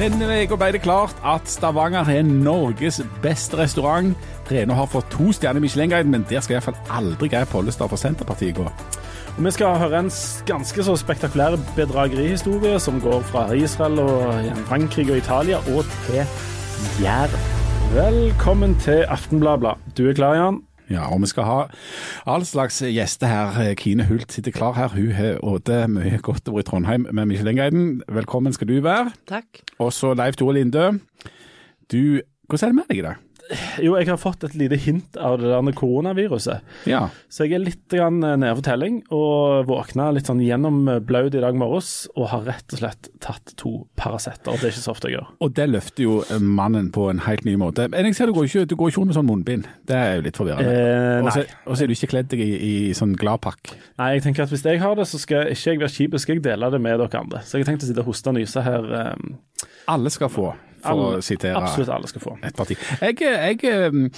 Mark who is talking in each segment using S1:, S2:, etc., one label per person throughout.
S1: Denne uka ble det klart at Stavanger er Norges beste restaurant. Reno har fått to stjerner i Michelin-guiden, men der skal iallfall aldri Geir Pollestad fra Senterpartiet gå.
S2: Og Vi skal høre en ganske så spektakulær bedragerihistorie som går fra Israel og Frankrike og Italia og til Jæren. Velkommen til Aftenbladet. Du er klar, Jan?
S1: Ja, og vi skal ha all slags gjester her. Kine Hult sitter klar her. Hun har åte mye godt over i Trondheim med Michelin-guiden. Velkommen skal du være.
S3: Takk.
S1: Og så Leif Tore Linde. Du, hvordan er det med deg i dag?
S2: Jo, jeg har fått et lite hint av det der koronaviruset.
S1: Ja.
S2: Så jeg er litt grann nede for telling og våkna litt sånn gjennomblaut i dag morges og har rett og slett tatt to Paracet. Det er ikke så ofte jeg gjør.
S1: Og det løfter jo mannen på en helt ny måte. Men jeg ser du går ikke, du går ikke rundt med sånn munnbind. Det er jo litt forvirrende.
S2: Eh,
S1: Og så er du ikke kledd deg i, i sånn gladpakk.
S2: nei, jeg tenker at hvis jeg har det, så skal ikke jeg være kjip, skal jeg dele det med dere andre. Så jeg har tenkt å sitte og hoste og nyse her. eh,
S1: Alle skal få, for
S2: alle,
S1: å sitere
S2: Absolutt alle skal få.
S1: et parti. Jeg, jeg,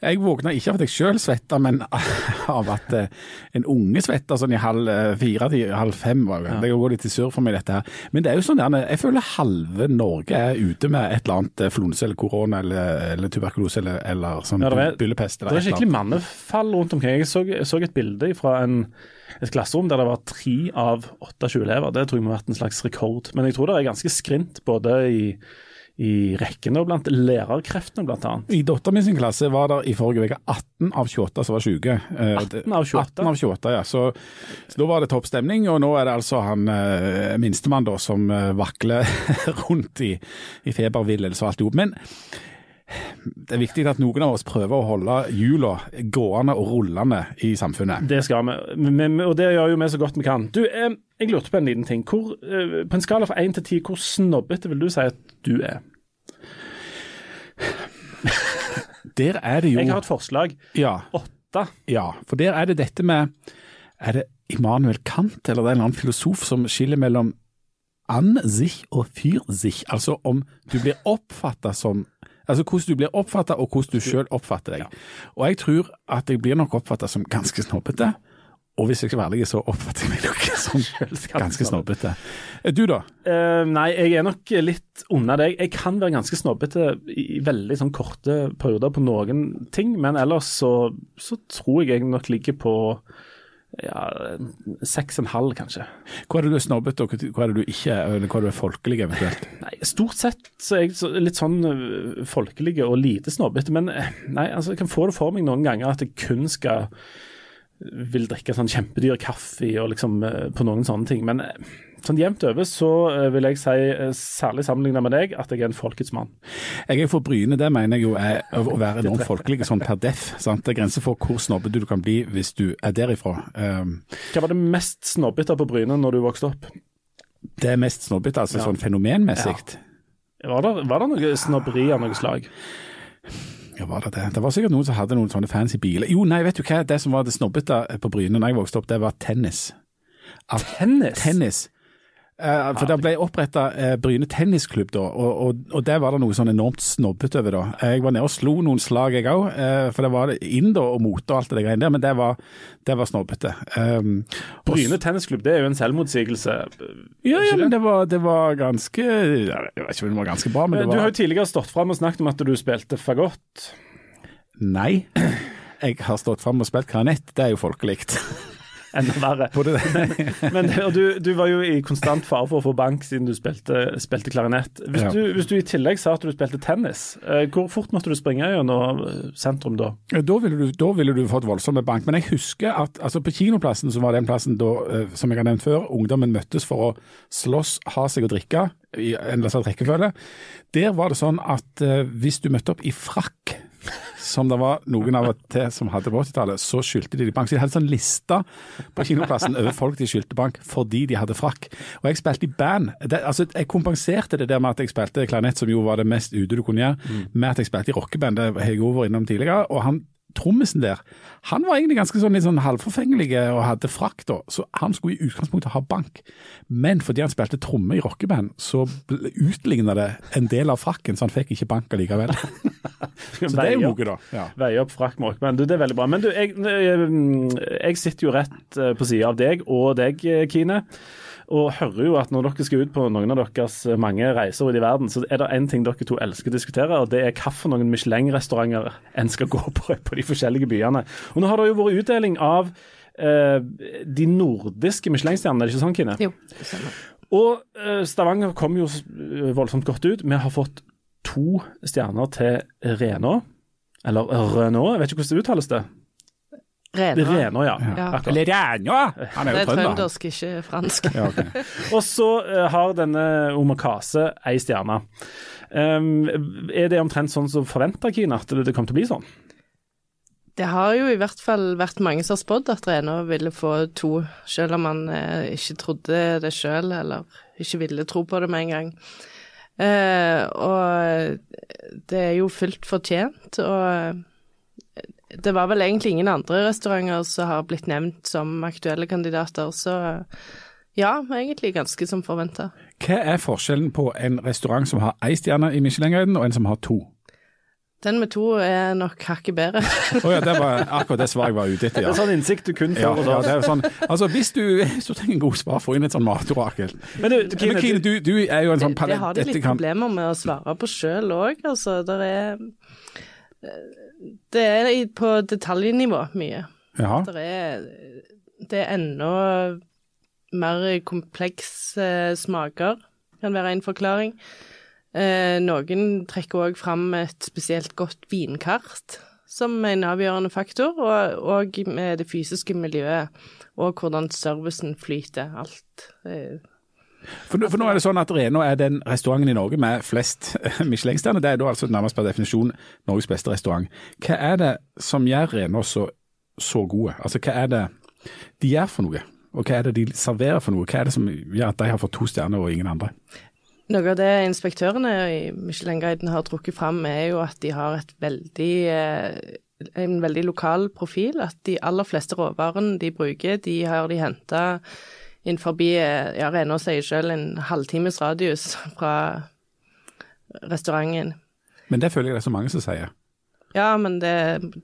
S1: jeg våkna ikke av at jeg sjøl svetta, men av at eh, en unge svetta sånn i halv eh, fire til halv fem. Var det. det går litt i surr for meg, dette her. Men det er jo sånn, gjerne, jeg føler halve Norge er ute med et eller annet flunse flonse eller korona eller, eller tuberkulose eller, eller sånn
S2: Ja, det er-
S1: byllepest.
S2: Det er skikkelig mannefall rundt omkring. Jeg så, så et bilde fra en, et klasserom der det var tre av 28 elever. Det tror jeg må ha vært en slags rekord. Men jeg tror det er ganske skrint både i, i rekkene og blant lærerkreftene, annet.
S1: I dattera mi sin klasse var det i forrige uke 18 av 28 som var syke. Eh,
S2: 18 av 28?
S1: 18 av 28, ja. Så, så da var det topp stemning, og nå er det altså han eh, minstemann da som eh, vakler rundt i, i febervillelse og alt i hop. Men det er viktig at noen av oss prøver å holde hjula gående og rullende i samfunnet.
S2: Det skal vi, og det gjør jo vi så godt vi kan. Du, eh, jeg lurte på en liten ting. Hvor, eh, på en skala fra én til ti, hvor snobbete vil du si at du er?
S1: Der er det jo
S2: Jeg har et forslag.
S1: ja,
S2: Åtte.
S1: ja, for der er det dette med Er det Immanuel Kant eller det er en eller annen filosof som skiller mellom an sich og fyr sich? Altså om du blir oppfatta som Altså hvordan du blir oppfatta og hvordan du sjøl oppfatter deg. Og jeg tror at jeg blir nok oppfatta som ganske snobbete. Og hvis jeg skal være ærlig, så oppfatter jeg meg nok som ganske snobbete. Du da?
S2: Uh, nei, jeg er nok litt unna deg. Jeg kan være ganske snobbete i veldig sånn korte perioder på noen ting, men ellers så, så tror jeg jeg nok ligger på ja, seks og en halv, kanskje.
S1: Hva er det du er snobbete, og hva er det du ikke er, eller hva er det du er folkelig eventuelt?
S2: Nei, Stort sett så er jeg litt sånn øh, folkelig og lite snobbete, men eh, nei, altså, jeg kan få det for meg noen ganger at jeg kun skal vil drikke sånn kjempedyr kaffe og liksom eh, på noen sånne ting. Men eh, sånn jevnt over så eh, vil jeg si, særlig sammenlignet med deg, at jeg er en folkets mann.
S1: Jeg er for Bryne, det mener jeg jo er å være enormt folkelig sånn per deff. Sant? Det er grenser for hvor snobbete du kan bli hvis du er derifra. Um,
S2: Hva var det mest snobbete på Bryne når du vokste opp?
S1: det er mest snobbete, altså
S2: Ja.
S1: sånn fenomenmessig.
S2: Var det, var det noe snobberi av noe slag?
S1: Ja, var det det? Det var sikkert noen som hadde noen sånne fancy biler. Jo, nei, vet du hva? Det som var det snobbete på Bryne da jeg vokste opp, det var tennis. At
S2: Tennis?
S1: tennis. Eh, for det ble oppretta eh, Bryne tennisklubb da, og, og, og der var det noe sånn enormt snobbete over da. Jeg var nede og slo noen slag jeg òg, eh, for det var inn da og mote og alt det greiene der, men det var, det var snobbete. Um, og
S2: Bryne tennisklubb, det er jo en selvmotsigelse.
S1: Ja, ja, men det var, det var ganske Jeg vet ikke om det var ganske bra, men det
S2: Du har jo tidligere stått fram og snakket om at du spilte fagott.
S1: Nei. Jeg har stått fram og spilt klarinett, det er jo folkelig.
S2: Enda verre. Men, du, du var jo i konstant fare for å få bank siden du spilte, spilte klarinett. Hvis,
S1: Ja.
S2: du, hvis du i tillegg sa at du spilte tennis, eh, hvor fort måtte du springe gjennom eh, sentrum da?
S1: Da ville, du, da ville du fått voldsomme bank. Men jeg husker at altså på kinoplassen, som var den plassen da, eh, som jeg har nevnt før, ungdommen møttes for å slåss, ha seg og drikke i en slags rekkefølge. Der var det sånn at eh, hvis du møtte opp i frakk, som det var noen av og til som hadde på 80-tallet, så skyldte de bank. Så de hadde sånn liste på kinoplassen over folk de skyldte bank fordi de hadde frakk. Og jeg spilte i band. Det, altså, jeg kompenserte det der med at jeg spilte klarinett, som jo var det mest ute du kunne gjøre, med at jeg spilte i rockeband. Det har jeg vært innom tidligere. og han trommisen der, han var egentlig ganske sånn litt sånn halvforfengelig og hadde frakk da, så han skulle i utgangspunktet ha bank. Men fordi han spilte tromme i rockeband, så utligna det en del av frakken, så han fikk ikke bank allikevel. så det er jo noe, da. Ja.
S2: Veie opp frakk med rockeband. Du, det er veldig bra. Men du, jeg, jeg, jeg sitter jo rett eh, på sida av deg og deg, eh, Kine. Og hører jo at når dere skal ut på noen av deres mange reiser ut i verden, så er det én ting dere to elsker å diskutere, og det er hvilke Michelin-restauranter en skal gå på på de forskjellige byene. Og nå har det jo vært utdeling av eh, de nordiske Michelin-stjernene, er det ikke sånn, Kine?
S3: Jo, stemmer.
S2: Og eh, Stavanger kom jo eh, voldsomt godt ut. Vi har fått to stjerner til Renå. Eller Renault, jeg vet ikke hvordan det uttales det. Renå, ja.
S3: Ja.
S1: Eller Rænja! Han er
S3: Det
S1: jo
S3: er trøndersk, ikke fransk.
S1: Ja, okay.
S2: Og så eh, har denne Omakase ei stjerne. Um, er det omtrent sånn som forventa, Kine, at det, kom kommer til å bli sånn?
S3: Det har jo i hvert fall vært mange som har spådd at Renå ville få to, selv om han eh, ikke trodde det sjøl, eller ikke ville tro på det med en gang. Eh, og det er jo fullt fortjent, og det var vel egentlig ingen andre restauranter som har blitt nevnt som aktuelle kandidater, så ja, egentlig ganske som forventa.
S1: Hva er forskjellen på en restaurant som har én stjerne i Michelin-guiden, og en som har to?
S3: Den med to er nok hakket bedre.
S1: oh ja, det var akkurat det svaret jeg var ute etter,
S2: Det
S1: ja.
S2: er sånn innsikt du kun
S1: Ja,
S2: får
S1: ja, det jo sånn. Altså, hvis du, hvis du trenger en god svar, få inn et sånn matorakel.
S2: Men du,
S1: Men
S2: Kine,
S1: Kine,
S2: du,
S1: du, er jo en sånn
S3: Det, det har de litt
S1: kan-
S3: problemer med å svare på sjøl òg, altså. Der er Det er på detaljnivå mye.
S1: Ja.
S3: Det er Det er enda mer komplekse smaker, kan være en forklaring. Eh, noen trekker òg fram et spesielt godt vinkart som en avgjørende faktor, og, og med det fysiske miljøet og hvordan servicen flyter. Alt. Eh,
S1: For, for nå er det sånn at Reno er den restauranten i Norge med flest Michelin-stjerner. Det er da altså nærmest per definisjon Norges beste restaurant. Hva er det som gjør Reno så, så gode? Altså hva er det de gjør for noe? Og hva er det de serverer for noe? Hva er det som gjør at de har fått to stjerner og ingen andre?
S3: Noe av det inspektørene i Michelin-guiden har trukket fram, er jo at de har et veldig, eh, en veldig lokal profil. At de aller fleste råvarene de bruker, de har de henta innenfor eh, ja, Renå sier selv en halvtimes radius fra restauranten.
S1: Men det føler jeg det er så mange som sier.
S3: Ja, men det,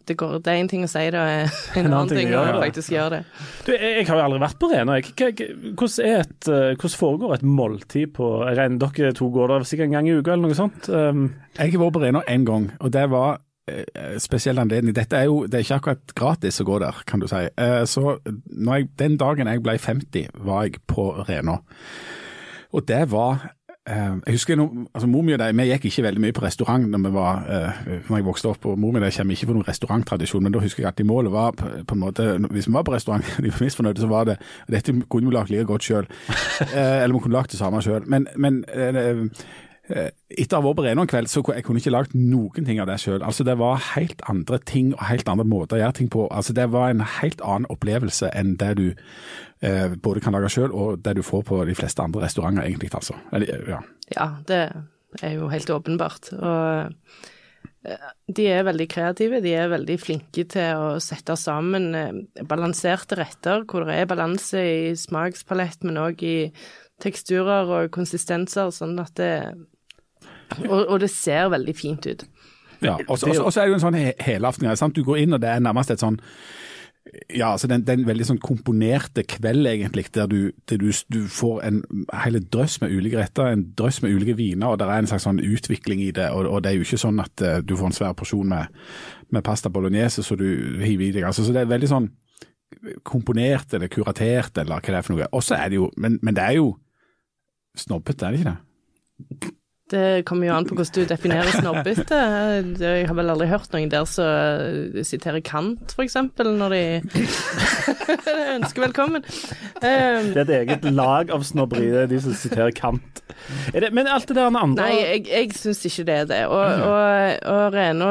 S3: det, går, det er én ting å si det, og en annen ting å faktisk gjøre det.
S2: du, jeg, jeg har jo aldri vært på Rena. jeg. Hva- hva- Hvordan, er et, eh, hvordan foregår et måltid på rena? dere to går der sikkert en gang i uka eller noe sånt? Um,
S1: Jeg har vært på rena én gang, og det var spesiell anledning. Dette er jo det er ikke akkurat gratis å gå der, kan du si. Eh, så jeg, den dagen jeg ble 50, var jeg på Renå. Og det var eh, Jeg husker altså mor mi og de, vi gikk ikke veldig mye på restaurant når, vi var, eh, når jeg vokste opp. og Mor mi og de kommer ikke fra noen restauranttradisjon, men da husker jeg at de målet var på, på en måte Hvis vi var på restaurant de var misfornøyde, så var det Dette kunne vi lagd like godt sjøl. Eh, eller vi kunne lagd det samme sjøl. Men, men eh, Eh, Etter å ha vært på Reno en kveld, så kunne jeg kunne ikke lagd noen ting av det sjøl. Altså, det var helt andre ting og helt andre måter å gjøre ting på. Altså, det var en helt annen opplevelse enn det du eh, både kan lage sjøl og det du får på de fleste andre restauranter, egentlig. altså. Eller, ja.
S3: Ja, det er jo helt åpenbart. Og eh, de er veldig kreative. De er veldig flinke til å sette sammen eh, balanserte retter, hvor det er balanse i smakspalett, men òg i teksturer og konsistenser, sånn at det og, og det ser veldig fint ut.
S1: ja. Og så er det jo en sånn he helaften. sant? Du går inn, og det er nærmest et sånn ja, altså den er en veldig sånn komponerte kveld, egentlig, der du, der du, du får en hele drøss med ulike retter, en drøss med ulike viner, og det er en slags sånn utvikling i det. Og, og det er jo ikke sånn at eh, du får en svær porsjon med, med pasta bolognese så du hiver i deg. Altså, så det er veldig sånn komponert eller kuratert, eller hva det er for noe. Og så er det jo, men, men det er jo snobbete, er det ikke det?
S3: Det kommer jo an på hvordan du definerer snobbete. Jeg har vel aldri hørt noen der som siterer Kant, eksempel, når de ønsker velkommen. Um,
S2: det er et eget lag av snobberi, det er de som siterer Kant. Det, men alt det der andre
S3: Nei, jeg, jeg syns ikke det er det. Og, og, og Reno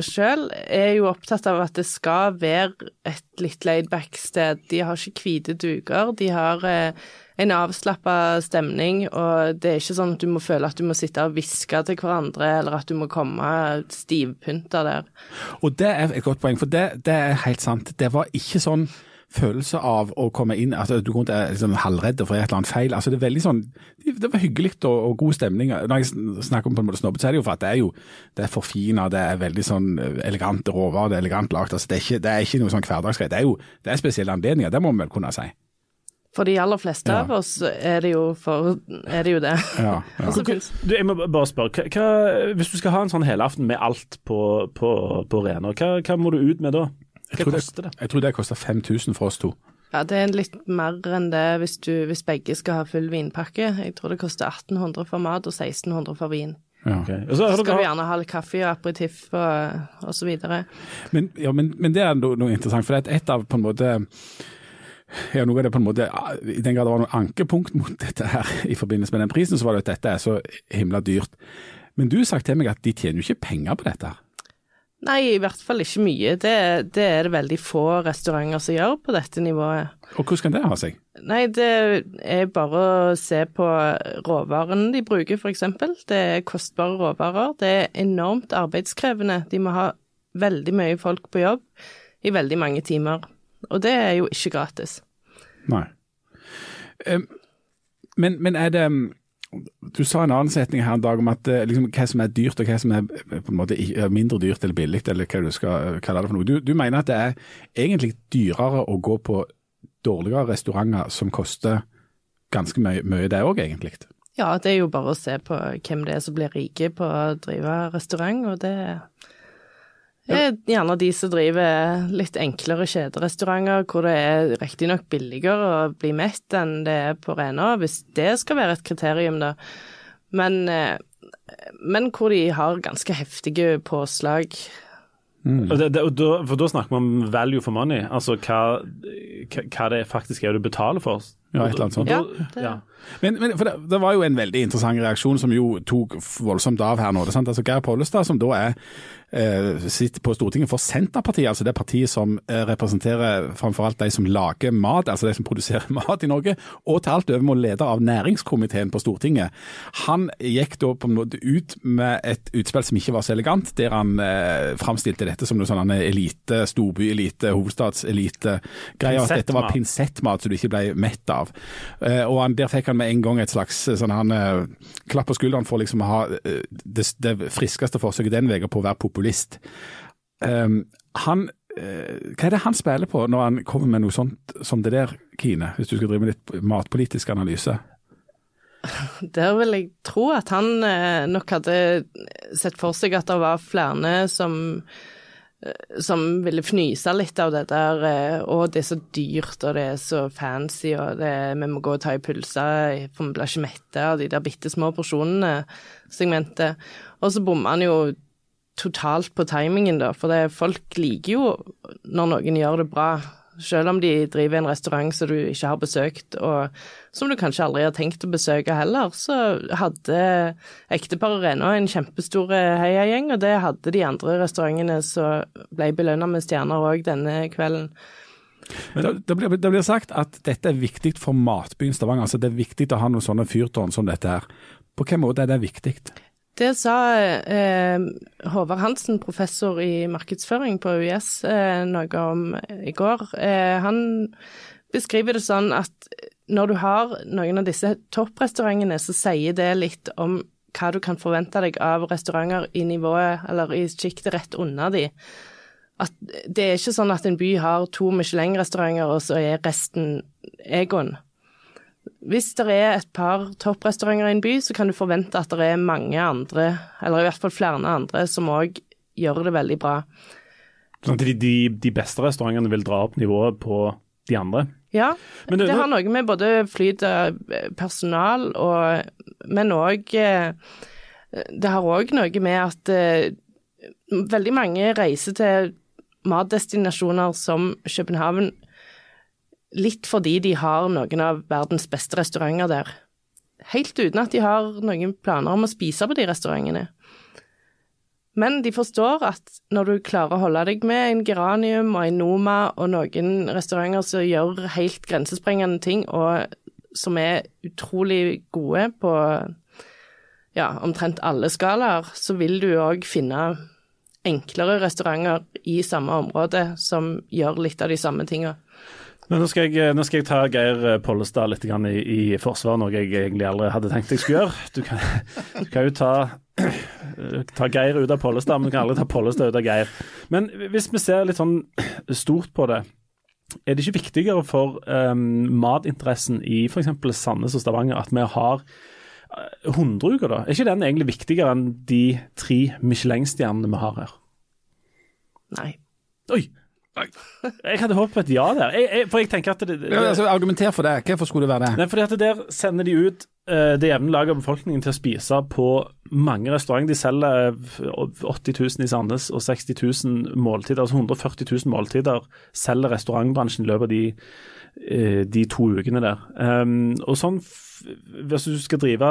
S3: sjøl er jo opptatt av at det skal være et litt laid back-sted. De har ikke hvite duker. De har eh, en avslappa stemning, og det er ikke sånn at du må føle at du må sitte og hviske til hverandre, eller at du må komme stivpynta der.
S1: Og det er et godt poeng, for det, det er helt sant. Det var ikke sånn følelse av å komme inn altså Du er liksom halvredd for et eller annet feil. altså Det er veldig sånn, det var hyggelig og, og god stemning. Når jeg snakker om på en måte snobbete, så er det jo for at det er jo det er forfina, det er veldig sånn elegante råvarer, det er elegant lagt. altså Det er ikke, det er ikke noe sånn hverdagsgreier. Det er jo det er spesielle anledninger, det må vi vel kunne si.
S3: For de aller fleste
S1: Ja.
S3: av oss er det jo, for, er det, jo det.
S1: Ja, ja.
S2: Du, jeg må bare spørre, hva, hva, hvis du skal ha en sånn helaften med alt på, på, på Rena, hva, hva må du ut med da? Hva
S1: tror det-
S2: koster det?
S1: Jeg tror det koster 5000 for oss to.
S3: Ja, det er litt mer enn det hvis, du, hvis begge skal ha full vinpakke. Jeg tror det koster 1800 for mat og 1600 for vin.
S1: Ja.
S2: Okay. Så
S3: Så skal du gjerne ha litt kaffe og aperitiff og, osv.
S1: Men, ja, men, men det er noe, noe interessant, for det er et av på en måte ja, noe av det på en måte, I den grad det var noe ankepunkt mot dette her i forbindelse med den prisen, så var det at dette er så himla dyrt. Men du har sagt til meg at de tjener jo ikke penger på dette. her.
S3: Nei, i hvert fall ikke mye. Det, det er det veldig få restauranter som gjør på dette nivået.
S1: Og hvordan kan det ha seg?
S3: Nei, det er bare å se på råvarene de bruker, f.eks. Det er kostbare råvarer. Det er enormt arbeidskrevende. De må ha veldig mye folk på jobb i veldig mange timer. Og det er jo ikke gratis.
S1: Nei. Men, men er det Du sa en annen setning her en dag om at eh, liksom, hva som er dyrt og hva som er eh, på en måte eh, mindre dyrt eller billig, eller hva du skal kalle det for noe. Du, du mener at det er egentlig dyrere å gå på dårligere restauranter som koster ganske mye, mye det òg, egentlig?
S3: Ja, det er jo bare å se på hvem det er som blir rike på å drive restaurant, og det er gjerne de som driver litt enklere kjederestauranter, hvor det er riktignok billigere å bli mett enn det er på Rena, hvis det skal være et kriterium, da. Men, eh, men hvor de har ganske heftige påslag.
S2: og det, det, og da, for da snakker vi om value for money, altså hva, hva det faktisk er du betaler for.
S1: Ja, et eller annet sånt.
S3: Ja, det-
S2: ja.
S1: Men, men for det, det var jo en veldig interessant reaksjon som jo tok voldsomt av her nå. Det sant? Altså Geir Pollestad, som da er eh, sitter på Stortinget for Senterpartiet, altså det partiet som eh, representerer framfor alt de som lager mat, altså de som produserer mat i Norge, og til alt overmål leder av næringskomiteen på Stortinget. Han gikk da på en måte ut med et utspill som ikke var så elegant, der han eh, framstilte dette som noe sånn elite, storbyelite, hovedstadselite, greier at dette var
S2: Pinsettmat.
S1: pinsettmat som du ikke ble mett av. Eh, og han, Der fikk han med en gang et slags eh, sånn han, eh, klapp på skulderen for liksom å ha det, det friskeste forsøket den veien på å være populist. Um, han, hva er det han spiller på når han kommer med noe sånt som det der, Kine? Hvis du skal drive med litt matpolitisk analyse?
S3: Der vil jeg tro at han nok hadde sett for seg at det var flere som som ville fnyse litt av det der Og det er så dyrt, og det er så fancy, og det, vi må gå og ta i pølser, for vi blir ikke mette av de der bitte små porsjonene, segmentet. Og så bommer han jo totalt på timingen, da, for det, folk liker jo når noen gjør det bra. Selv om de driver en restaurant som du ikke har besøkt, og som du kanskje aldri har tenkt å besøke heller, så hadde ekteparet Rena en kjempestor heiagjeng, og det hadde de andre restaurantene som ble belønna med stjerner òg denne kvelden.
S1: Men det, det, blir, det blir sagt at dette er viktig for matbyen Stavanger. altså Det er viktig å ha noen sånne fyrtårn som dette her. På hvilken måte er det viktig?
S3: Det sa eh, Håvard Hansen, professor i markedsføring på UiS, eh, noe om i går. Eh, han beskriver det sånn at når du har noen av disse topprestaurantene, så sier det litt om hva du kan forvente deg av restauranter i nivået, eller i sjiktet rett under de. At det er ikke sånn at en by har to Michelin-restauranter, og så er resten Egon. Hvis det er et par topprestauranter i en by, så kan du forvente at det er mange andre, eller i hvert fall flere andre, som òg gjør det veldig bra.
S2: Sånn at de, de, de beste restaurantene vil dra opp nivået på de andre.
S3: Ja,
S2: Men det-
S3: det har noe med både flyt av eh, personal og Men òg Det har òg noe med at eh, veldig mange reiser til matdestinasjoner som København litt fordi de har noen av verdens beste restauranter der. Helt uten at de har noen planer om å spise på de restaurantene. Men de forstår at når du klarer å holde deg med en Geranium og en Noma og noen restauranter som gjør helt grensesprengende ting, og som er utrolig gode på ja, omtrent alle skalaer, så vil du òg finne enklere restauranter i samme område som gjør litt av de samme tinga.
S2: Men nå skal, jeg, nå skal jeg ta Geir Pollestad litt grann i, i forsvar, noe jeg egentlig aldri hadde tenkt jeg skulle gjøre. Du kan, du kan jo ta, ta Geir ut av Pollestad, men du kan aldri ta Pollestad ut av Geir. Men hvis vi ser litt sånn stort på det. er det ikke viktigere for um, matinteressen i f.eks. Sandnes og Stavanger at vi har uh, hundreuker, da? Er ikke den egentlig viktigere enn de tre Michelin-stjernene vi har her?
S3: Nei.
S2: Oi! Jeg hadde håpet på et ja der. Jeg, jeg, for jeg tenker at det, det,
S1: Ja, altså, argumenter for det. Hvorfor skulle det være det?
S2: Nei, fordi at Der sender de ut uh, det jevne laget av befolkningen til å spise på mange restauranter. De selger eh, 80 000 i Sandnes og 60 000 måltider. Altså 140 000 måltider selger restaurantbransjen i løpet av de, uh, de to ukene der. Um, og sånn, Hvis du skal drive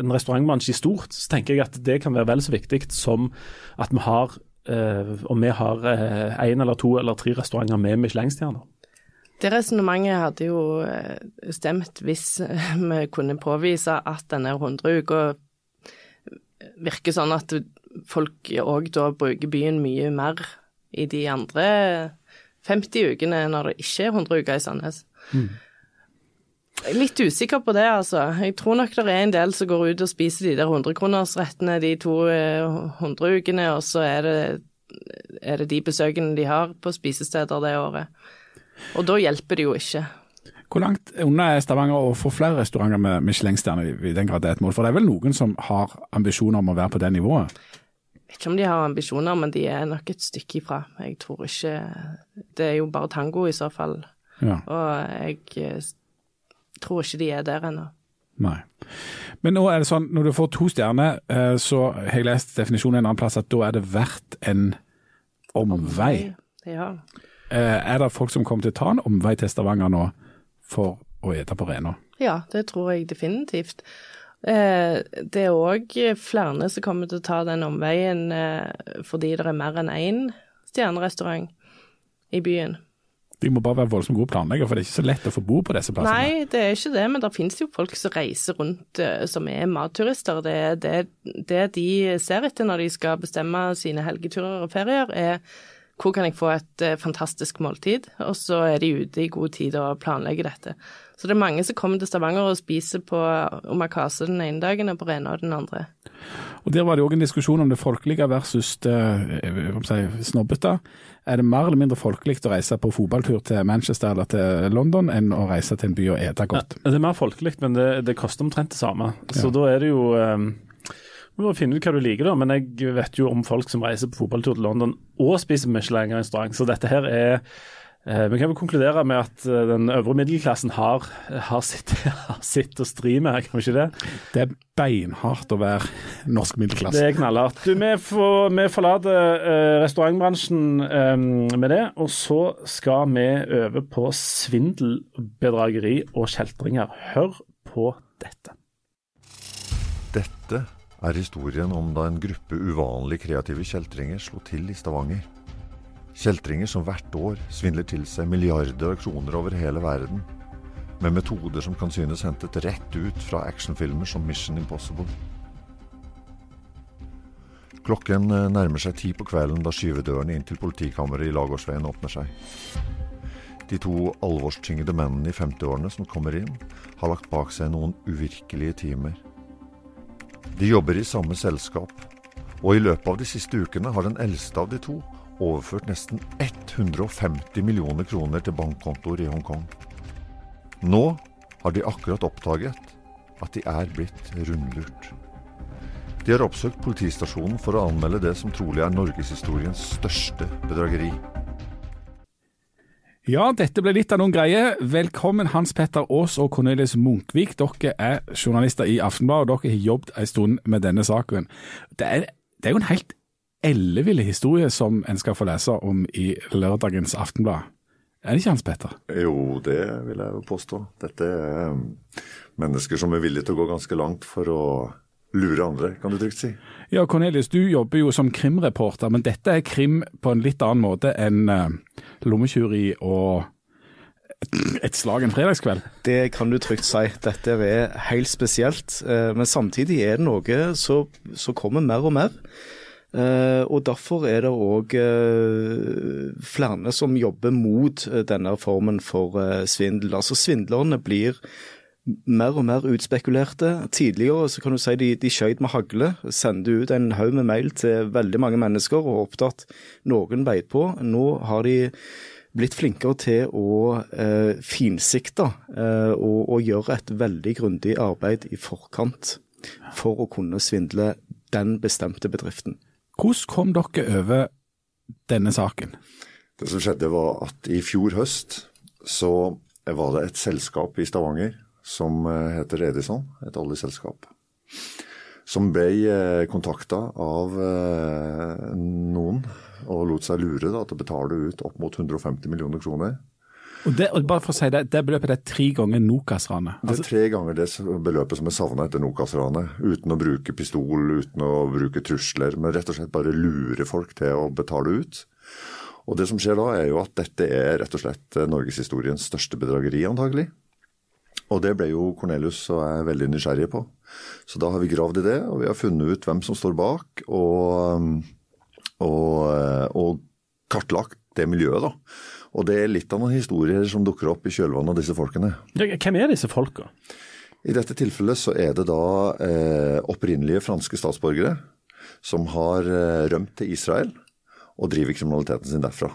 S2: en restaurantbransje i stort, så tenker jeg at det kan være vel så viktig som at vi har om vi har én eller to eller tre restauranter med Michelin-stjerner.
S3: Det resonnementet hadde jo stemt hvis vi kunne påvise at denne 100-uka virker sånn at folk òg da bruker byen mye mer i de andre 50 ukene når det ikke er 100 uker i Sandnes. Mm. Litt usikker på det, altså. Jeg tror nok det er en del som går ut og spiser de der 100-kronersrettene de to 100 ukene, og så er det, er det de besøkene de har på spisesteder det året. Og da hjelper det jo ikke.
S1: Hvor langt unna er Stavanger å få flere restauranter med Michelin-stjerne, i den grad det er et mål? For det er vel noen som har ambisjoner om å være på det nivået?
S3: Jeg vet ikke om de har ambisjoner, men de er nok et stykke ifra. Jeg tror ikke Det er jo bare tango i så fall.
S1: Ja.
S3: Og jeg tror ikke de er der ennå.
S1: Nei. Men nå er det sånn, når du får to stjerner, så har jeg lest definisjonen en annen plass at da er det verdt en omvei.
S3: Ja.
S1: Er det folk som kommer til å ta en omvei til Stavanger nå for å ete på Rena?
S3: Ja, det tror jeg definitivt. Det er òg flere som kommer til å ta den omveien fordi det er mer enn én stjernerestaurant i byen.
S1: De må bare være voldsomt gode planleggere, for det er ikke så lett å få bo på disse plassene.
S3: Nei, det er ikke det, men det finnes jo folk som reiser rundt som er matturister. Det, det, det de ser etter når de skal bestemme sine helgeturer og ferier, er hvor kan jeg få et eh, fantastisk måltid? Og så er de ute i god tid og planlegger dette. Så det er mange som kommer til Stavanger og spiser på omakase den ene dagen og på Rena den andre.
S1: Og Der var det òg en diskusjon om det folkelige versus det si, snobbete. Er det mer eller mindre folkelig å reise på fotballtur til Manchester eller til London enn å reise til en by og ete godt?
S2: Ja, det er mer folkelig, men det, det, koster omtrent det samme. Så ja. da er det jo um du må finne ut hva du liker, da. Men jeg vet jo om folk som reiser på fotballtur til London og spiser Michelin-restaurant. Så dette her er eh, Vi kan vel konkludere med at den øvre middelklassen har, har, sitt, har sitt å stri med, kan vi ikke det?
S1: Det er beinhardt å være norsk middelklasse.
S2: Det er knallhardt. Du, vi, får, vi forlater uh, restaurantbransjen um, med det, og så skal vi over på svindel, bedrageri og kjeltringer. Hør på dette.
S4: Dette er historien om da en gruppe uvanlig kreative kjeltringer slo til i Stavanger. Kjeltringer som hvert år svindler til seg milliarder av kroner over hele verden, med metoder som kan synes hentet rett ut fra actionfilmer som Mission Impossible. Klokken nærmer seg ti på kvelden da skyvedørene inn til politikammeret i Lagårdsveien åpner seg. De to alvorstyngede mennene i 50-årene som kommer inn, har lagt bak seg noen uvirkelige timer. De jobber i samme selskap, og i løpet av de siste ukene har den eldste av de to overført nesten 150 millioner kroner til bankkontoer i Hongkong. Nå har de akkurat oppdaget at de er blitt rundlurt. De har oppsøkt politistasjonen for å anmelde det som trolig er norgeshistoriens største bedrageri.
S1: Ja, dette ble litt av noen greier. Velkommen Hans Petter Aas og Cornelius Munkvik. Dere er journalister i Aftenbladet, og dere har jobbet en stund med denne saken. Det er, det er jo en helt elleville historie som en skal få lese om i lørdagens Aftenblad. Er det ikke Hans Petter?
S4: Jo, det vil jeg jo påstå. Dette er um, mennesker som er villige til å gå ganske langt for å lure andre, kan du trygt si.
S1: Ja, Cornelius, du jobber jo som krimreporter, men dette er krim på en litt annen måte enn uh, lommetyveri og et slag en fredagskveld?
S5: Det kan du trygt si. Dette er helt spesielt. Uh, men samtidig er det noe som kommer mer og mer. Uh, og Derfor er det òg uh, flere som jobber mot uh, denne formen for svindel. Altså Svindlerne blir mer og mer utspekulerte. Tidligere så kan du si de, de skjøt med hagle, sendte ut en haug med mail til veldig mange mennesker og håpet at noen beit på. Nå har de blitt flinkere til å eh, finsikte eh, og, og gjøre et veldig grundig arbeid i forkant for å kunne svindle den bestemte bedriften.
S1: Hvordan kom dere over denne saken?
S4: Det som skjedde var at i fjor høst så var det et selskap i Stavanger som eh, heter Edison, et oljeselskap. Som ble kontakta av noen og lot seg lure da, til å betale ut opp mot 150 millioner kroner.
S1: Og det, og bare for å si det, det beløpet er tre ganger Nokas-ranet.
S4: Det er tre ganger det beløpet som er savna etter Nokas-ranet. Uten å bruke pistol, uten å bruke trusler, men rett og slett bare lure folk til å betale ut. Og Det som skjer da, er jo at dette er rett og slett norgeshistoriens største bedrageri, antagelig. Og det ble jo Cornelius og jeg veldig nysgjerrige på. Så da har vi gravd i det, og vi har funnet ut hvem som står bak, og, og, og kartlagt det miljøet, da. Og det er litt av noen historier som dukker opp i kjølvannet av disse folkene.
S2: Hvem er disse folka?
S4: I dette tilfellet så er det da eh, opprinnelige franske statsborgere som har eh, rømt til Israel og driver kriminaliteten sin derfra.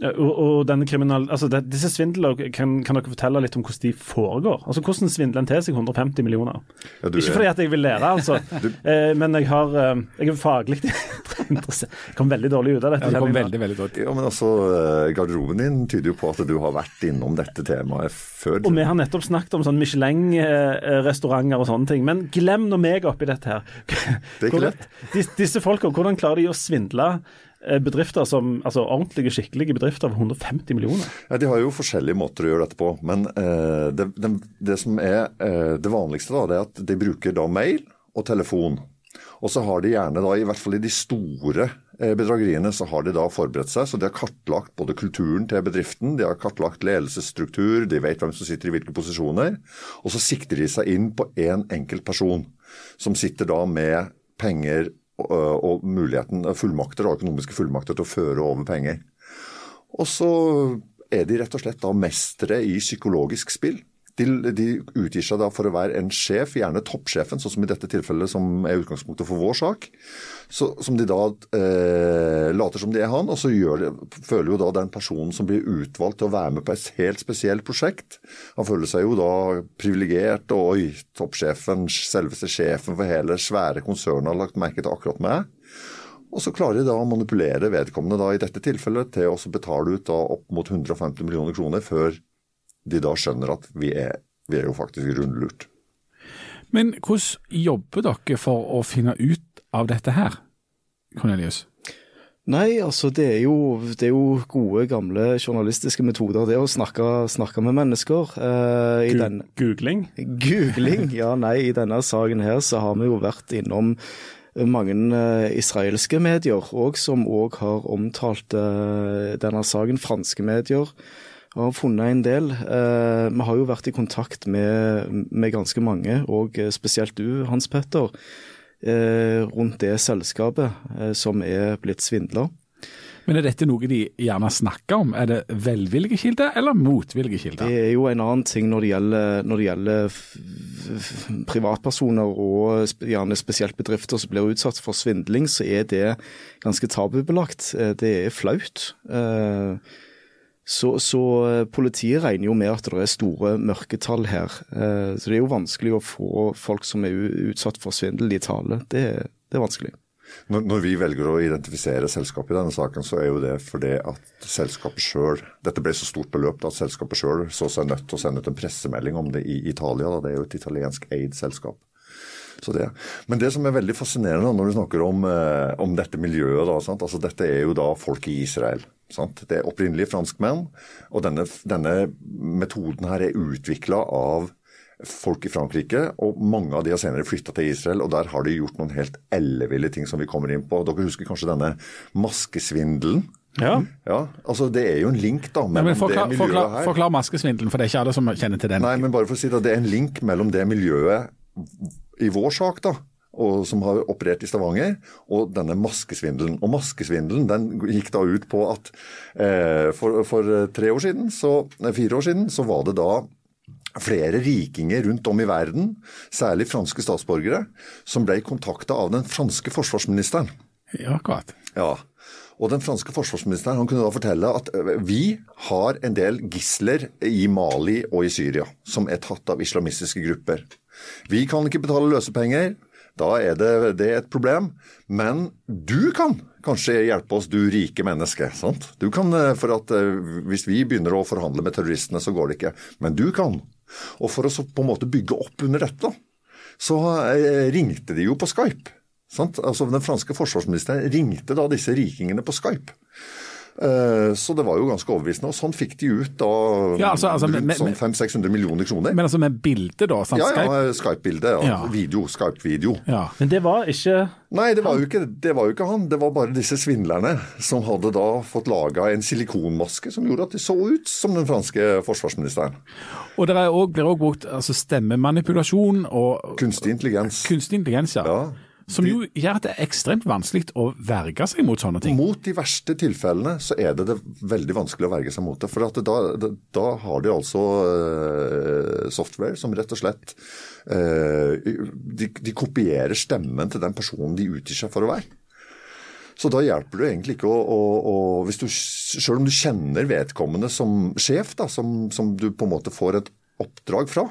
S2: Og, og denne kriminal, altså det, disse svindlene, kan, kan, dere fortelle litt om hvordan de foregår? Altså Hvordan svindler en til seg 150 millioner? Ja, Ikke fordi at jeg vil lære, altså, du, eh, men jeg, har, eh, jeg er faglig interessert. Jeg kom veldig dårlig ut av dette.
S1: Ja, det kom veldig, veldig dårlig.
S4: Ja, men altså, eh, Garderoben din tyder jo på at du har vært innom dette temaet før.
S2: Og vi har nettopp snakket om sånn Michelin-restauranter og sånne ting. Men glem nå meg oppi dette her.
S4: Det er ikke lett.
S2: Disse folka, hvordan klarer de å svindle? Eh, bedrifter som, altså ordentlige, skikkelige bedrifter av 150 millioner?
S4: Ja, De har jo forskjellige måter å gjøre dette på. Men eh, det, det, det, som er eh, det vanligste, da, det er at de bruker da mail og telefon. Og så har de gjerne da, i hvert fall i de store eh, bedrageriene, så har de da forberedt seg. Så de har kartlagt både kulturen til bedriften, de har kartlagt ledelsesstruktur, de vet hvem som sitter i hvilke posisjoner. Og så sikter de seg inn på én en enkelt person, som sitter da med penger og muligheten, fullmakter, og økonomiske fullmakter til å føre over penger. Og så er de rett og slett da mestere i psykologisk spill. De, de, utgir seg da for å være en sjef, gjerne toppsjefen, sånn som i dette tilfellet som er utgangspunktet for vår sak. Så, som de da eh, later som de er han, og så de, føler jo da den personen som blir utvalgt til å være med på et helt spesielt prosjekt, han føler seg jo da privilegert, og oi, toppsjefen, selveste sjefen for hele svære konsernet har lagt merke til akkurat meg. Og så klarer de da å manipulere vedkommende da i dette tilfellet til å betale ut da opp mot 150 millioner kroner før de da skjønner at vi er, vi er jo faktisk rundlurt.
S1: Men hvordan jobber dere for å finne ut av dette her, Cornelius?
S5: Nei, altså det er, jo, det er jo, gode, gamle journalistiske metoder. Det å snakke, snakke med mennesker.
S2: Eh, den, Googling?
S5: Googling, ja nei. I denne saken her så har vi jo vært innom mange eh, israelske medier, og som òg har omtalt eh, denne saken. Franske medier og har funnet en del. Eh, vi har jo vært i kontakt med, med ganske mange, og eh, spesielt du, Hans Petter, eh, rundt det selskapet som er blitt svindla.
S1: Men er dette noe de gjerne snakker om? Er det velvillige kilder eller motvillige kilder?
S5: Det er jo en annen ting når det gjelder, når det gjelder privatpersoner og gjerne spesielt bedrifter som blir utsatt for svindling, så er det ganske tabubelagt. Det er flaut. Så, så, eh, politiet regner jo med at det er store mørketall her. Eh, så det er jo vanskelig å få folk som er utsatt for svindel i tale. Det, det er vanskelig.
S4: Når, når, vi velger å identifisere selskapet i denne saken, så er jo det fordi at selskapet sjøl Dette ble så stort beløp at selskapet sjøl så seg nødt til å sende ut en pressemelding om det i Italia. Da. Det er jo et italiensk aid selskap. Det. Men det som er veldig fascinerende når du snakker om, eh, om dette miljøet da, altså Dette er jo da folk i Israel. Sant? Det er opprinnelige franskmenn, og denne, denne metoden her er utvikla av folk i Frankrike, og mange av de har senere flytta til Israel. og Der har de gjort noen helt elleville ting som vi kommer inn på. Dere husker kanskje denne maskesvindelen?
S2: Ja.
S4: ja. altså Det er jo en link da mellom
S1: ja, forklar,
S4: det miljøet
S1: forklar, her. Forklar maskesvindelen, for det er ikke alle som kjenner til den.
S4: Nei, men bare for å si Det det er en link mellom det miljøet i vår sak da, og som har operert i Stavanger, og denne maskesvindelen. Og maskesvindelen den gikk da ut på at eh, for, for, tre år siden, så, fire år siden, så var det da flere rikinger rundt om i verden, særlig franske statsborgere, som ble kontakta av den franske forsvarsministeren.
S1: Ja, akkurat.
S4: Ja, Og den franske forsvarsministeren han kunne da fortelle at øh, vi har en del gisler i Mali og i Syria som er tatt av islamistiske grupper. Vi kan ikke betale løsepenger. Da er det, det er et problem. Men du kan kanskje hjelpe oss, du rike menneske. sant? Du kan, øh, for at øh, Hvis vi begynner å forhandle med terroristene, så går det ikke. Men du kan. Og for å så på en måte bygge opp under dette, så eh, ringte de jo på Skype. Sant? Altså Den franske forsvarsministeren ringte da disse rikingene på Skype. Eh, Så det var jo ganske overbevisende. Og sånn fikk de ut da
S1: Ja, altså- altså,
S4: rundt sånn 500-600 millioner kroner.
S1: Men altså med bilde, da? Sant?
S4: ja,
S1: Skype?
S4: ja, Skype-bilde. Ja.
S1: Ja.
S4: Video. Skype-video.
S1: Ja.
S2: Men det var ikke
S4: Nei, det var, jo ikke, det var jo ikke han. Det var bare disse svindlerne som hadde da fått laga en silikonmaske som gjorde at de så ut som den franske forsvarsministeren.
S1: Og det er også, blir òg brukt altså, stemmemanipulasjon og
S4: Kunstig intelligens.
S1: kunstig intelligens, ja.
S4: Ja.
S1: Som jo gjør at det er ekstremt vanskelig å verge seg mot sånne ting.
S4: Mot de verste tilfellene så er det, det veldig vanskelig å verge seg mot det. For da, da har de altså eh, software som rett og slett eh, de, de kopierer stemmen til den personen de utgir seg for å være. Så da hjelper det egentlig ikke å, å, å hvis du, Selv om du kjenner vedkommende som sjef, da, som, som du på en måte får et oppdrag fra,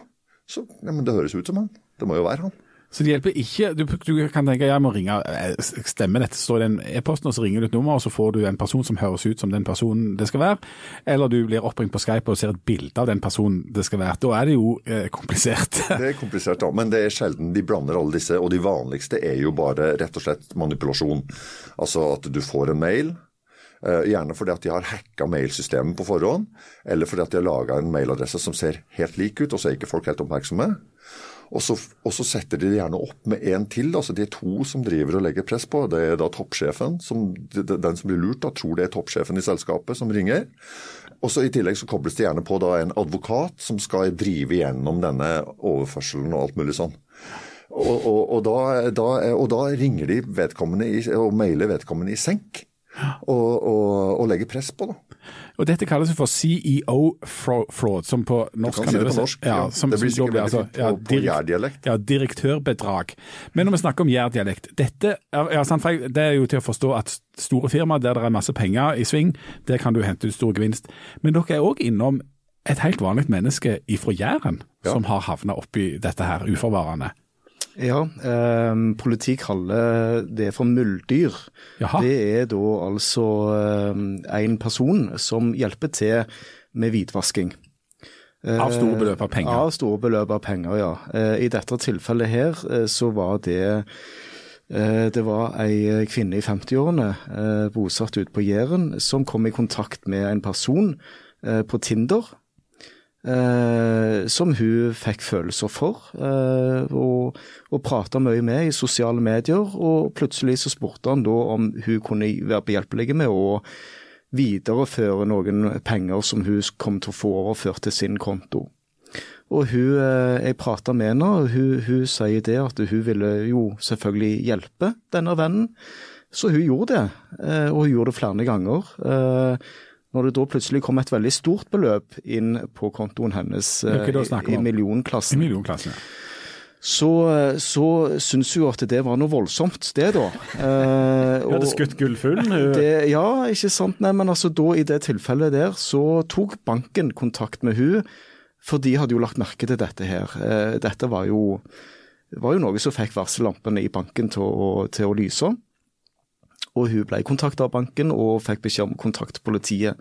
S4: så ja, men det høres ut som han. Det må jo være han.
S1: Så det hjelper ikke Du, du kan tenke jeg må ringe eh, Stemmer dette? Står det en e-posten, og så ringer du et nummer, og så får du en person som høres ut som den personen det skal være. Eller du blir oppringt på Skype og ser et bilde av den personen det skal være. Da er det jo eh, komplisert.
S4: Det er komplisert, da, men det er sjelden de blander alle disse. Og de vanligste er jo bare rett og slett manipulasjon. Altså at du får en mail. eh, Gjerne fordi at de har hacka mailsystemet på forhånd, eller fordi at de har laga en mailadresse som ser helt lik ut, og så er ikke folk helt oppmerksomme. Og så, og så setter de det gjerne opp med en til. altså De er to som driver og legger press på. Det er da toppsjefen. Som, den som blir lurt, da tror det er toppsjefen i selskapet som ringer. Og så I tillegg så kobles det gjerne på da en advokat som skal drive gjennom denne overførselen og alt mulig sånn. Og, og, og, da, da, da ringer de vedkommende i, og mailer vedkommende i senk. Og legger press på, da.
S1: Og Dette kalles for CEO-fraud, som på norsk
S4: kan det på norsk, ja.
S1: som,
S4: Det blir sikkert veldig fint på- på
S1: direkt-
S4: jærdialekt.
S1: Ja, direktørbedrag. Men når vi snakker om jærdialekt dette ja, sant, Det er jo til å forstå at store firmaer der det er masse penger i sving, der kan du hente ut stor gevinst. Men dere er òg innom et helt vanlig menneske ifra Jæren
S4: Ja.
S1: som har havna oppi dette her uforvarende.
S5: Ja, eh, politi kaller det for muldyr.
S1: Jaha.
S5: Det er da altså eh, en person som hjelper til med hvitvasking.
S1: Av store beløp av penger.
S5: Av store beløp av penger, ja. Eh, I dette tilfellet her eh, så var det eh, det var ei kvinne i 50-årene, eh, bosatt ute på Jæren, som kom i kontakt med en person eh, på Tinder. Eh, som hun fikk følelser for, eh, og, og prata mye med i sosiale medier. Og plutselig så spurte han da om hun kunne være behjelpelig med å videreføre noen penger som hun kom til å få overført til sin konto. Og hun, eh, Jeg prata med henne, hun, hun sier det at hun ville jo selvfølgelig hjelpe denne vennen. Så hun gjorde det, eh, og hun gjorde det flere ganger. Eh, Når det da plutselig kom et veldig stort beløp inn på kontoen hennes eh, i
S1: millionklassen, I
S5: millionklassen,
S1: ja.
S5: så, så syns hun at det var noe voldsomt, det da. Eh,
S2: Hun hadde skutt gullfuglen.
S5: ja, ikke sant. Nei, men altså da i det tilfellet der, så tok banken kontakt med hun, for de hadde jo lagt merke til dette her. Eh, dette var jo, var jo noe som fikk varsellampene i banken til å, til å lyse. Og hun ble kontakta av banken og fikk beskjed om å kontakte politiet.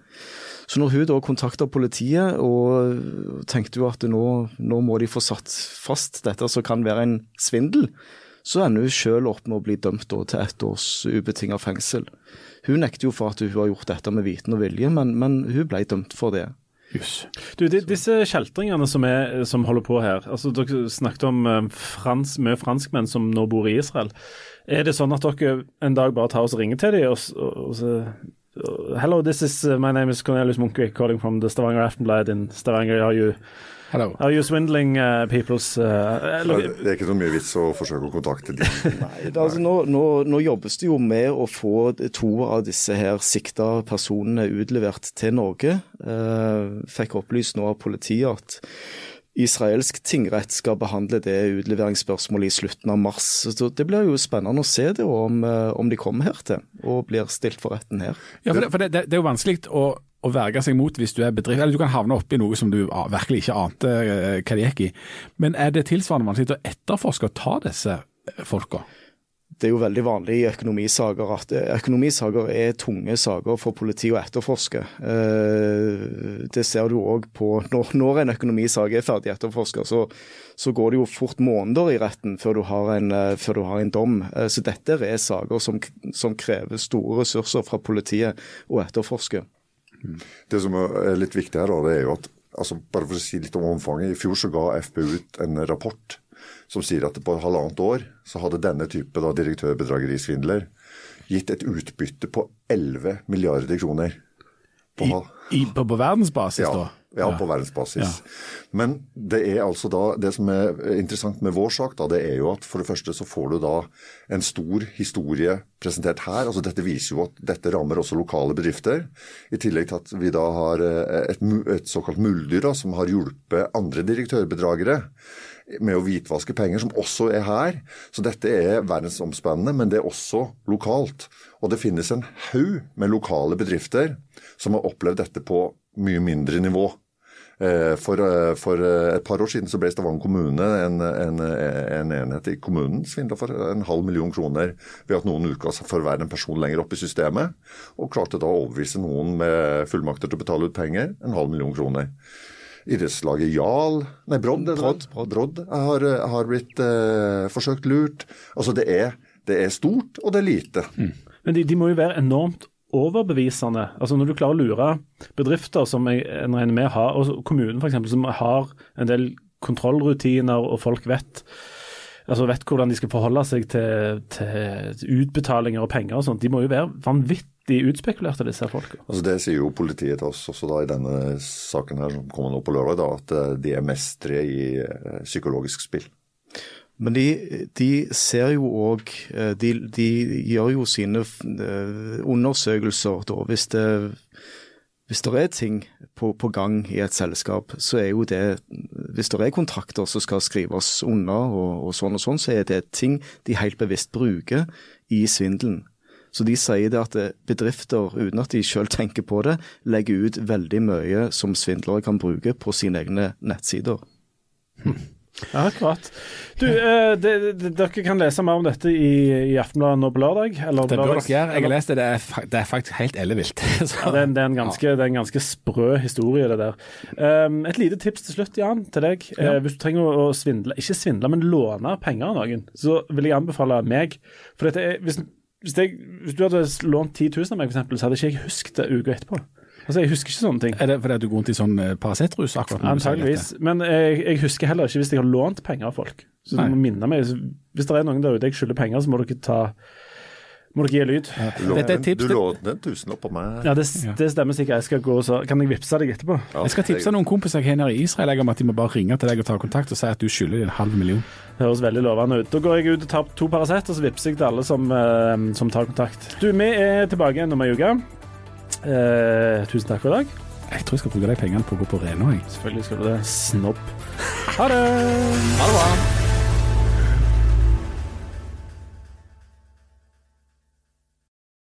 S5: Så når hun da kontakta politiet og tenkte jo at nå, nå må de få satt fast dette som kan være en svindel, så ender hun selv opp med å bli dømt da til ett års ubetinget fengsel. Hun nekter jo for at hun har gjort dette med viten og vilje, men, men hun ble dømt for det.
S1: Yes.
S2: Du, de, Disse kjeltringene som, er, som holder på her, altså dere snakket om eh, frans, med franskmenn som nå bor i Israel. Er det sånn at dere en dag bare tar oss og ringer til dem og, og, og Hello, this is uh, my name is Cornelius Munkvik calling from the Stavanger Aftenblad in Stavanger. Are you,
S1: Hello.
S2: are you swindling uh, people's uh,
S4: Det er ikke noe mye vits å forsøke å kontakte dem.
S5: Nei, det, altså, nå, nå, nå jobbes det jo med å få to av disse her sikta personene utlevert til Norge. Eh, fikk opplyst nå av politiet at israelsk tingrett skal behandle det utleveringsspørsmålet i slutten av mars. Så Det blir jo spennende å se det om, eh, om de kommer her til og blir stilt for retten her.
S1: Ja, for det, for det, det er jo vanskelig å, å verge seg mot hvis du er bedrift, eller du kan havne oppi noe som du virkelig ikke ante eh, hva det gikk i. Men er det tilsvarende vanskelig å etterforske og ta disse folka?
S5: Det er jo veldig vanlig i økonomisaker at eh, økonomisaker er tunge saker for politiet å etterforske. Eh, det ser du òg på når, når, en økonomisak er ferdig etterforska, så, så, går det jo fort måneder i retten før du har en, eh, du har en dom. Så dette er saker som, som, krever store ressurser fra politiet å etterforske.
S4: Det som er litt viktig her, det er jo at altså bare for å si litt om omfanget. I fjor så ga FPU ut en rapport som sier at på halvannet år så hadde denne type da, direktørbedragerisvindler gitt et utbytte på 11 milliarder kroner.
S1: På, I, i, på, på verdensbasis,
S4: ja,
S1: da?
S4: Ja, på verdensbasis. Ja. Men det er altså da, det som er interessant med vår sak, da, det er jo at for det første så får du da en stor historie presentert her. altså Dette viser jo at dette rammer også lokale bedrifter. I tillegg til at vi da har eh, et, et såkalt muldyr da, som har hjulpet andre direktørbedragere med å hvitvaske penger, som også er her. Så dette er verdensomspennende, men det er også lokalt. Og det finnes en haug med lokale bedrifter som har opplevd dette på mye mindre nivå. Eh, for, eh, for, eh, et par år siden så ble Stavanger kommune en, en, en enhet i kommunen svindla for en halv million kroner ved at noen seg for hver en person lenger oppe i systemet, og klarte da å overbevise noen med fullmakter til å betale ut penger en halv million kroner idrettslaget Jarl Nei, Brodd, Brodd, Brodd. Brodd har, har, blitt eh, forsøkt lurt. Altså det er, det er, stort, og det er lite. Mm.
S2: Men de, de, må jo være enormt overbevisende. Altså Når du klarer å lure bedrifter som jeg regner med har, og kommunen f.eks., som har en del kontrollrutiner og folk vet altså vet hvordan de skal forholde seg til, til utbetalinger og penger og sånt. De må jo være vanvittig utspekulerte, disse folka?
S4: Altså Det sier jo politiet til oss også da i denne saken her som kommer nå på lørdag, da, at eh, de er mestre i eh, psykologisk spill.
S5: Men de, de ser jo òg eh, de, de, gjør jo sine undersøkelser da, hvis det, hvis det er ting på, på, gang i et selskap, så er jo det Hvis det er kontrakter som skal skrives under og, og sånn og sånn, så er det ting de helt bevisst bruker i svindelen. Så de sier det at eh, bedrifter, uten at de selv tenker på det, legger ut veldig mye som svindlere kan bruke på sine egne nettsider.
S2: Hm. Ja, akkurat. Du, eh, de, de, dere kan lese mer om dette i, i Aftenbladet nå på lørdag.
S1: Eller, det bør dere gjøre. Jeg har lest det. Det er, det er faktisk helt ellevilt.
S2: ja, det, er, det, er en ganske, det er en ganske sprø historie, det der. Um, et lite tips til slutt, Jan, til deg. Ja. Uh, hvis du trenger å, å svindle, ikke svindle, men låne penger av noen, så vil jeg anbefale meg. For dette er, hvis hvis, jeg, hvis, du hadde lånt 10 000 av meg, eksempel, så hadde ikke jeg husket det uka etterpå. Altså, Jeg husker ikke sånne ting.
S1: Er det fordi du går rundt i sånn uh, Paracet-rus akkurat
S2: nå? Antageligvis. Men jeg, jeg, husker heller ikke hvis jeg har lånt penger av folk. Så du må minne meg. Hvis det er noen der ute jeg skylder penger, så må dere ta må dere gi lyd. Ja.
S4: Dette er tips. Du lånte en tusenlapp på meg.
S2: Ja, det, det, stemmer sikkert. Jeg skal gå så Kan jeg vippse deg etterpå?
S1: Ja, jeg skal tipse noen kompiser jeg har nede i Israel om at de må bare ringe til deg og ta kontakt og si at du skylder en halv million.
S2: Det høres veldig lovende ut. Da går jeg ut og tar to Paracet, og så vippser jeg til alle som, uh, som, tar kontakt. Du, vi er tilbake igjen om ei uke. Uh, tusen takk for i dag.
S1: Jeg tror jeg skal bruke de pengene på å gå på Rena.
S2: Selvfølgelig skal du det. Snobb. Ha det.
S1: Ha det bra.